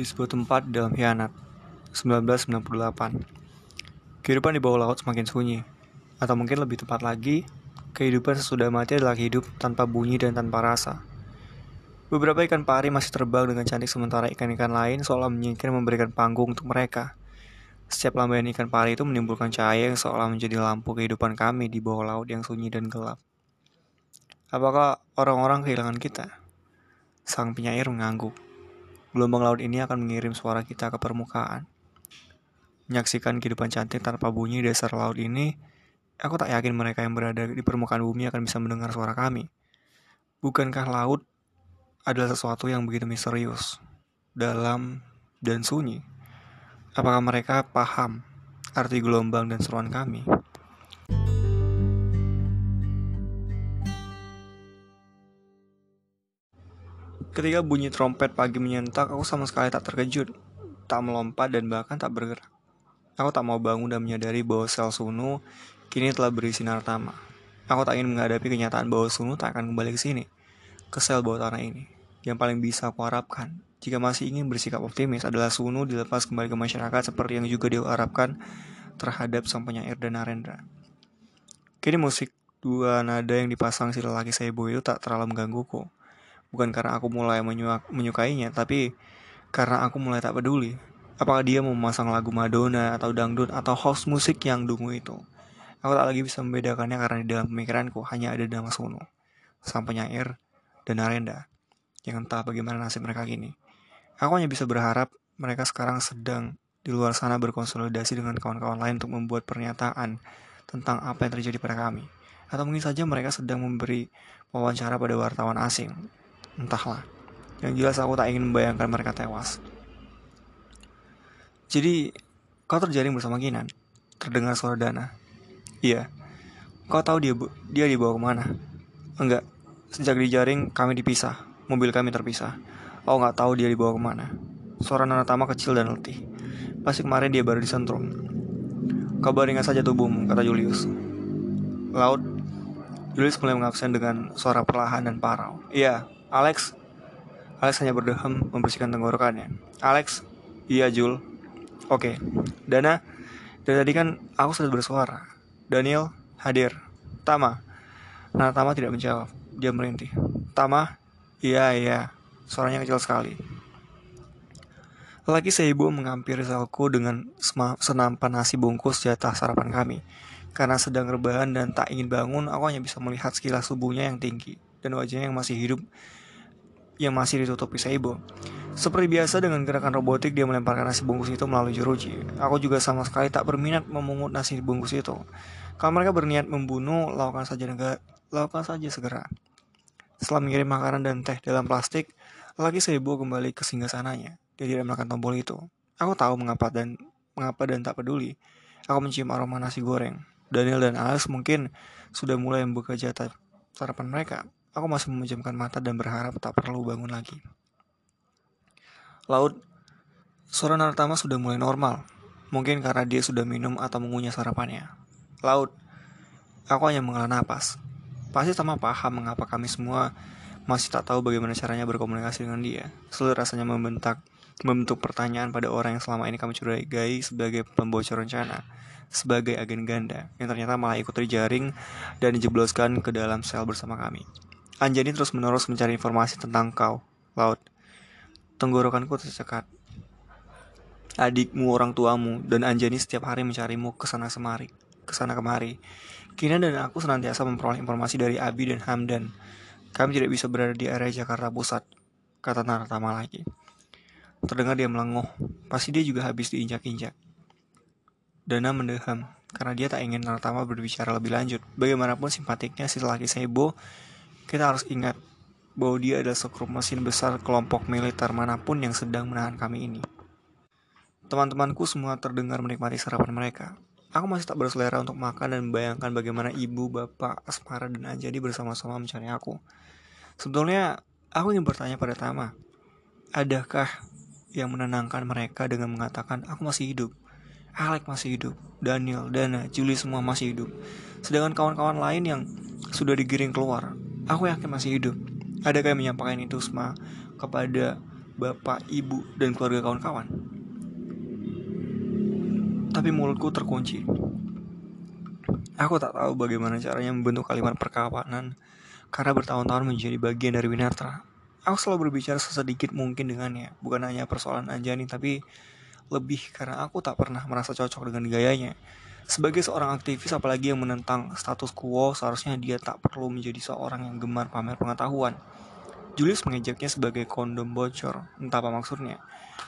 di sebuah tempat dalam hianat 1998 Kehidupan di bawah laut semakin sunyi Atau mungkin lebih tepat lagi Kehidupan sesudah mati adalah hidup tanpa bunyi dan tanpa rasa. Beberapa ikan pari masih terbang dengan cantik sementara ikan-ikan lain seolah menyingkir memberikan panggung untuk mereka. Setiap lambaian ikan pari itu menimbulkan cahaya yang seolah menjadi lampu kehidupan kami di bawah laut yang sunyi dan gelap. Apakah orang-orang kehilangan kita? Sang penyair mengangguk Gelombang laut ini akan mengirim suara kita ke permukaan. Menyaksikan kehidupan cantik tanpa bunyi di dasar laut ini, aku tak yakin mereka yang berada di permukaan bumi akan bisa mendengar suara kami. Bukankah laut adalah sesuatu yang begitu misterius, dalam, dan sunyi? Apakah mereka paham arti gelombang dan seruan kami? Ketika bunyi trompet pagi menyentak, aku sama sekali tak terkejut, tak melompat dan bahkan tak bergerak. Aku tak mau bangun dan menyadari bahwa sel Sunu kini telah berisi nartama. Aku tak ingin menghadapi kenyataan bahwa Sunu tak akan kembali ke sini, ke sel bawah tanah ini. Yang paling bisa aku harapkan, jika masih ingin bersikap optimis, adalah Sunu dilepas kembali ke masyarakat seperti yang juga diharapkan terhadap sang penyair dan Narendra. Kini musik dua nada yang dipasang si lelaki Sebo itu tak terlalu menggangguku Bukan karena aku mulai menyukainya, tapi karena aku mulai tak peduli. Apakah dia mau memasang lagu Madonna atau dangdut atau house musik yang dungu itu. Aku tak lagi bisa membedakannya karena di dalam pemikiranku hanya ada nama Sono, sang penyair, dan Narenda, yang entah bagaimana nasib mereka kini. Aku hanya bisa berharap mereka sekarang sedang di luar sana berkonsolidasi dengan kawan-kawan lain untuk membuat pernyataan tentang apa yang terjadi pada kami. Atau mungkin saja mereka sedang memberi wawancara pada wartawan asing Entahlah. Yang jelas aku tak ingin membayangkan mereka tewas. Jadi, kau terjaring bersama Kinan. Terdengar suara Dana. Iya. Kau tahu dia dia dibawa ke mana? Enggak. Sejak dijaring, kami dipisah. Mobil kami terpisah. Aku nggak tahu dia dibawa ke mana. Suara Nana Tama kecil dan letih. Pasti kemarin dia baru disentrum. Kabar ringan saja tubuhmu, kata Julius. Laut, Julius mulai mengabsen dengan suara perlahan dan parau. Iya, Alex Alex hanya berdehem membersihkan tenggorokannya Alex Iya Jul. Oke Dana Dari tadi kan aku sudah bersuara. Daniel hadir. Tama Nah Tama tidak menjawab. Dia merintih. Tama Iya iya. Suaranya kecil sekali. Lagi seibu menghampiri salku dengan senampan nasi bungkus di atas sarapan kami. Karena sedang rebahan dan tak ingin bangun, aku hanya bisa melihat sekilas tubuhnya yang tinggi dan wajahnya yang masih hidup yang masih ditutupi Seibo. Seperti biasa dengan gerakan robotik dia melemparkan nasi bungkus itu melalui jeruji. Aku juga sama sekali tak berminat memungut nasi bungkus itu. Kalau mereka berniat membunuh, lakukan saja negara, lakukan saja segera. Setelah mengirim makanan dan teh dalam plastik, lagi Seibo kembali ke singgah sananya. Dia tidak menekan tombol itu. Aku tahu mengapa dan mengapa dan tak peduli. Aku mencium aroma nasi goreng. Daniel dan Alex mungkin sudah mulai membuka jatah sarapan mereka. Aku masih memejamkan mata dan berharap tak perlu bangun lagi. Laut, suara Nartama sudah mulai normal. Mungkin karena dia sudah minum atau mengunyah sarapannya. Laut, aku hanya menghela napas. Pasti sama paham mengapa kami semua masih tak tahu bagaimana caranya berkomunikasi dengan dia. Sulit rasanya membentak, membentuk pertanyaan pada orang yang selama ini kami curigai sebagai pembocor rencana, sebagai agen ganda, yang ternyata malah ikut terjaring dan dijebloskan ke dalam sel bersama kami. Anjani terus-menerus mencari informasi tentang kau, Laut. Tenggorokanku tercekat. Adikmu, orang tuamu, dan Anjani setiap hari mencarimu ke sana semari, ke sana kemari. Kina dan aku senantiasa memperoleh informasi dari Abi dan Hamdan. Kami tidak bisa berada di area Jakarta Pusat, kata Naratama lagi. Terdengar dia melenguh, pasti dia juga habis diinjak-injak. Dana mendeham, karena dia tak ingin Naratama berbicara lebih lanjut. Bagaimanapun simpatiknya si laki Sebo kita harus ingat bahwa dia adalah sekrup mesin besar kelompok militer mana pun yang sedang menahan kami ini. Teman-temanku semua terdengar menikmati sarapan mereka. Aku masih tak berselera untuk makan dan membayangkan bagaimana ibu, bapak, Asmara, dan Anjani bersama-sama mencari aku. Sebetulnya, aku ingin bertanya pada Tama, adakah yang menenangkan mereka dengan mengatakan aku masih hidup? Alec masih hidup, Daniel, Dana, Julie semua masih hidup. Sedangkan kawan-kawan lain yang sudah digiring keluar, Aku yakin masih hidup. Adakah yang menyampaikan itu semua kepada bapak, ibu, dan keluarga kawan-kawan. Tapi mulutku terkunci. Aku tak tahu bagaimana caranya membentuk kalimat perkawanan karena bertahun-tahun menjadi bagian dari Winatra. Aku selalu berbicara sesedikit mungkin dengannya, bukan hanya persoalan Anjani, tapi lebih karena aku tak pernah merasa cocok dengan gayanya. Sebagai seorang aktivis apalagi yang menentang status quo, seharusnya dia tak perlu menjadi seorang yang gemar pamer pengetahuan. Julius mengejaknya sebagai kondom bocor, entah apa maksudnya.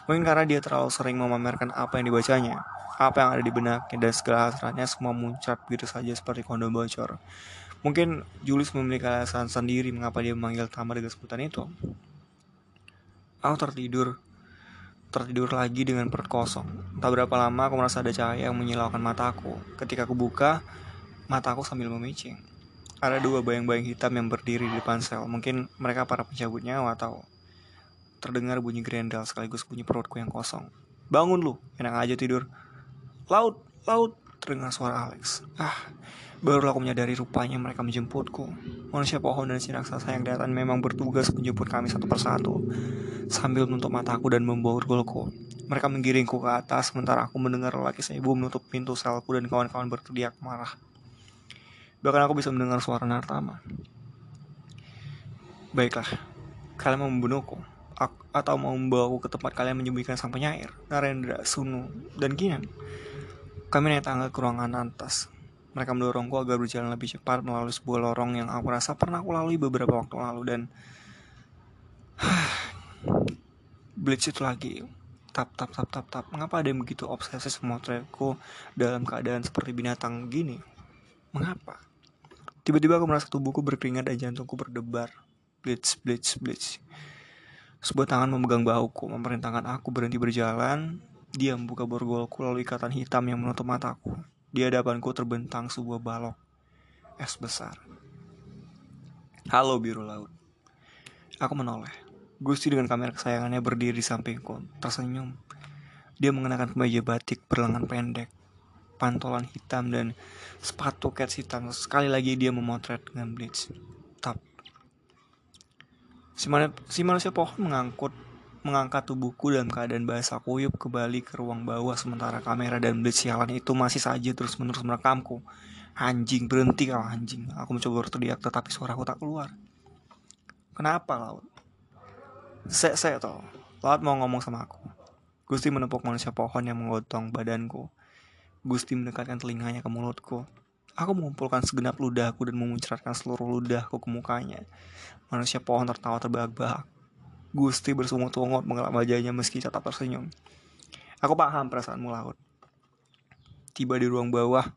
Mungkin karena dia terlalu sering memamerkan apa yang dibacanya, apa yang ada di benaknya, dan segala hasratnya semua muncrat begitu saja seperti kondom bocor. Mungkin Julius memiliki alasan sendiri mengapa dia memanggil Tama dengan sebutan itu. Aku tertidur, tertidur lagi dengan perut kosong. Tak berapa lama aku merasa ada cahaya yang menyilaukan mataku. Ketika aku buka, mataku sambil memicing. Ada dua bayang-bayang hitam yang berdiri di depan sel. Mungkin mereka para pencabut nyawa atau terdengar bunyi grendel sekaligus bunyi perutku yang kosong. Bangun lu, enak aja tidur. Laut, laut, terdengar suara Alex. Ah, baru aku menyadari rupanya mereka menjemputku. Manusia pohon dan si raksasa yang datang memang bertugas menjemput kami satu persatu. Sambil menutup mataku dan membawa golku. Mereka menggiringku ke atas sementara aku mendengar lelaki seibu menutup pintu selku dan kawan-kawan berteriak marah. Bahkan aku bisa mendengar suara Nartama. Baiklah, kalian mau membunuhku atau mau membawaku ke tempat kalian menyembunyikan sang penyair, Narendra, Sunu, dan Kinan. Kami naik tangga ke ruangan atas. Mereka mendorongku agar berjalan lebih cepat melalui sebuah lorong yang aku rasa pernah aku lalui beberapa waktu lalu dan Blitz itu lagi tap tap tap tap tap. Mengapa ada yang begitu obsesif memotretku dalam keadaan seperti binatang gini? Mengapa? Tiba-tiba aku merasa tubuhku berkeringat dan jantungku berdebar. Blitz blitz blitz sebuah tangan memegang bahuku memerintahkan aku berhenti berjalan. Dia membuka borgolku lalu ikatan hitam yang menutup mataku. Di hadapanku terbentang sebuah balok. Es besar. Halo biru laut. Aku menoleh. Gusti dengan kamera kesayangannya berdiri di sampingku, tersenyum. Dia mengenakan kemeja batik berlengan pendek, pantolan hitam dan sepatu cats hitam. Sekali lagi dia memotret dengan blitz. Tap. Si, si manusia pohon mengangkut mengangkat tubuhku dalam keadaan basah kuyup kembali ke ruang bawah sementara kamera dan blitz sialan itu masih saja terus-menerus merekamku. Anjing, berhenti kau anjing. Aku mencoba berteriak tetapi suaraku tak keluar. Kenapa laut? Sek sek toh. Laut mau ngomong sama aku. Gusti menepuk manusia pohon yang menggotong badanku. Gusti mendekatkan telinganya ke mulutku. Aku mengumpulkan segenap ludahku dan memuncratkan seluruh ludahku ke mukanya. Manusia pohon tertawa terbahak-bahak. Gusti bersungut-sungut mengelap wajahnya meski tetap tersenyum. Aku paham perasaanmu laut. Tiba di ruang bawah,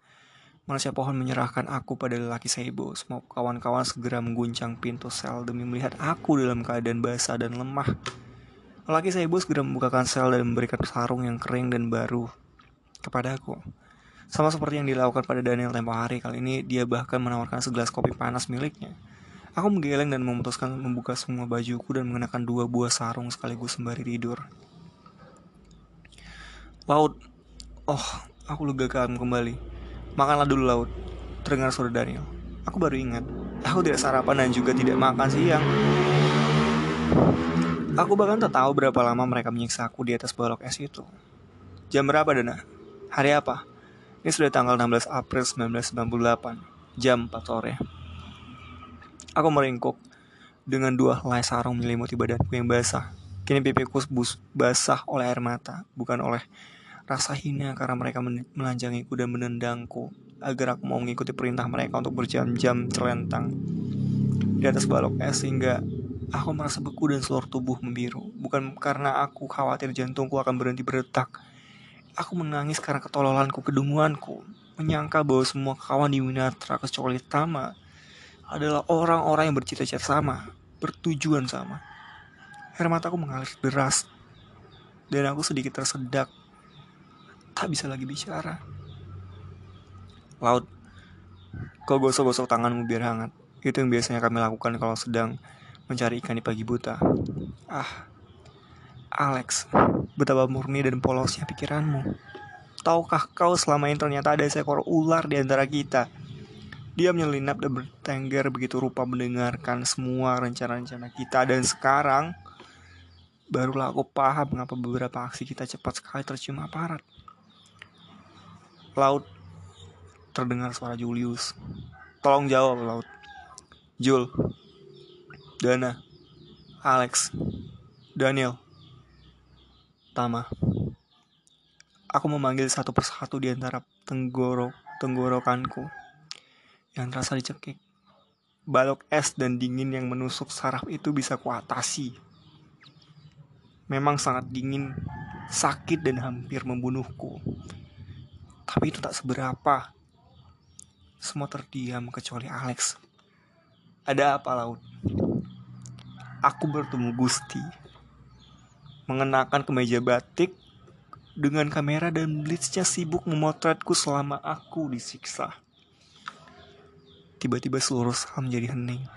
manusia pohon menyerahkan aku pada lelaki seibo. Semua kawan-kawan segera mengguncang pintu sel demi melihat aku dalam keadaan basah dan lemah. Lelaki seibo segera membukakan sel dan memberikan sarung yang kering dan baru kepada aku. Sama seperti yang dilakukan pada Daniel tempo hari, kali ini dia bahkan menawarkan segelas kopi panas miliknya. Aku menggeleng dan memutuskan membuka semua bajuku dan mengenakan dua buah sarung sekaligus sembari tidur. Laut. Oh, aku legakan kembali. Makanlah dulu laut. Terdengar suara Daniel. Aku baru ingat. Aku tidak sarapan dan juga tidak makan siang. Aku bahkan tak tahu berapa lama mereka menyiksa aku di atas balok es itu. Jam berapa, Dana? Hari apa? Ini sudah tanggal 16 April 1998, jam 4 sore. Aku meringkuk dengan dua helai sarung menyelimuti badanku yang basah. Kini pipiku bus basah oleh air mata, bukan oleh rasa hina karena mereka melanjangiku dan menendangku agar aku mau mengikuti perintah mereka untuk berjam-jam celentang di atas balok es sehingga aku merasa beku dan seluruh tubuh membiru. Bukan karena aku khawatir jantungku akan berhenti berdetak. Aku menangis karena ketololanku, kedunguanku, menyangka bahwa semua kawan di Winatra kecuali Tama adalah orang-orang yang bercita-cita sama, bertujuan sama. Air mataku mengalir deras, dan aku sedikit tersedak. Tak bisa lagi bicara. Laut, kau gosok-gosok tanganmu biar hangat. Itu yang biasanya kami lakukan kalau sedang mencari ikan di pagi buta. Ah, Alex, betapa murni dan polosnya pikiranmu. Tahukah kau selama ini ternyata ada seekor ular di antara kita? Dia menyelinap dan bertengger begitu rupa mendengarkan semua rencana-rencana kita dan sekarang Barulah aku paham mengapa beberapa aksi kita cepat sekali tercium aparat. Laut terdengar suara Julius. Tolong jawab, Laut. Jul. Dana. Alex. Daniel. Tama. Aku memanggil satu persatu di antara tenggorok tenggorokanku yang terasa dicekik. Balok es dan dingin yang menusuk saraf itu bisa kuatasi memang sangat dingin, sakit dan hampir membunuhku. Tapi itu tak seberapa. Semua terdiam kecuali Alex. Ada apa laut? Aku bertemu Gusti. Mengenakan kemeja batik dengan kamera dan blitznya sibuk memotretku selama aku disiksa. Tiba-tiba seluruh saham menjadi hening.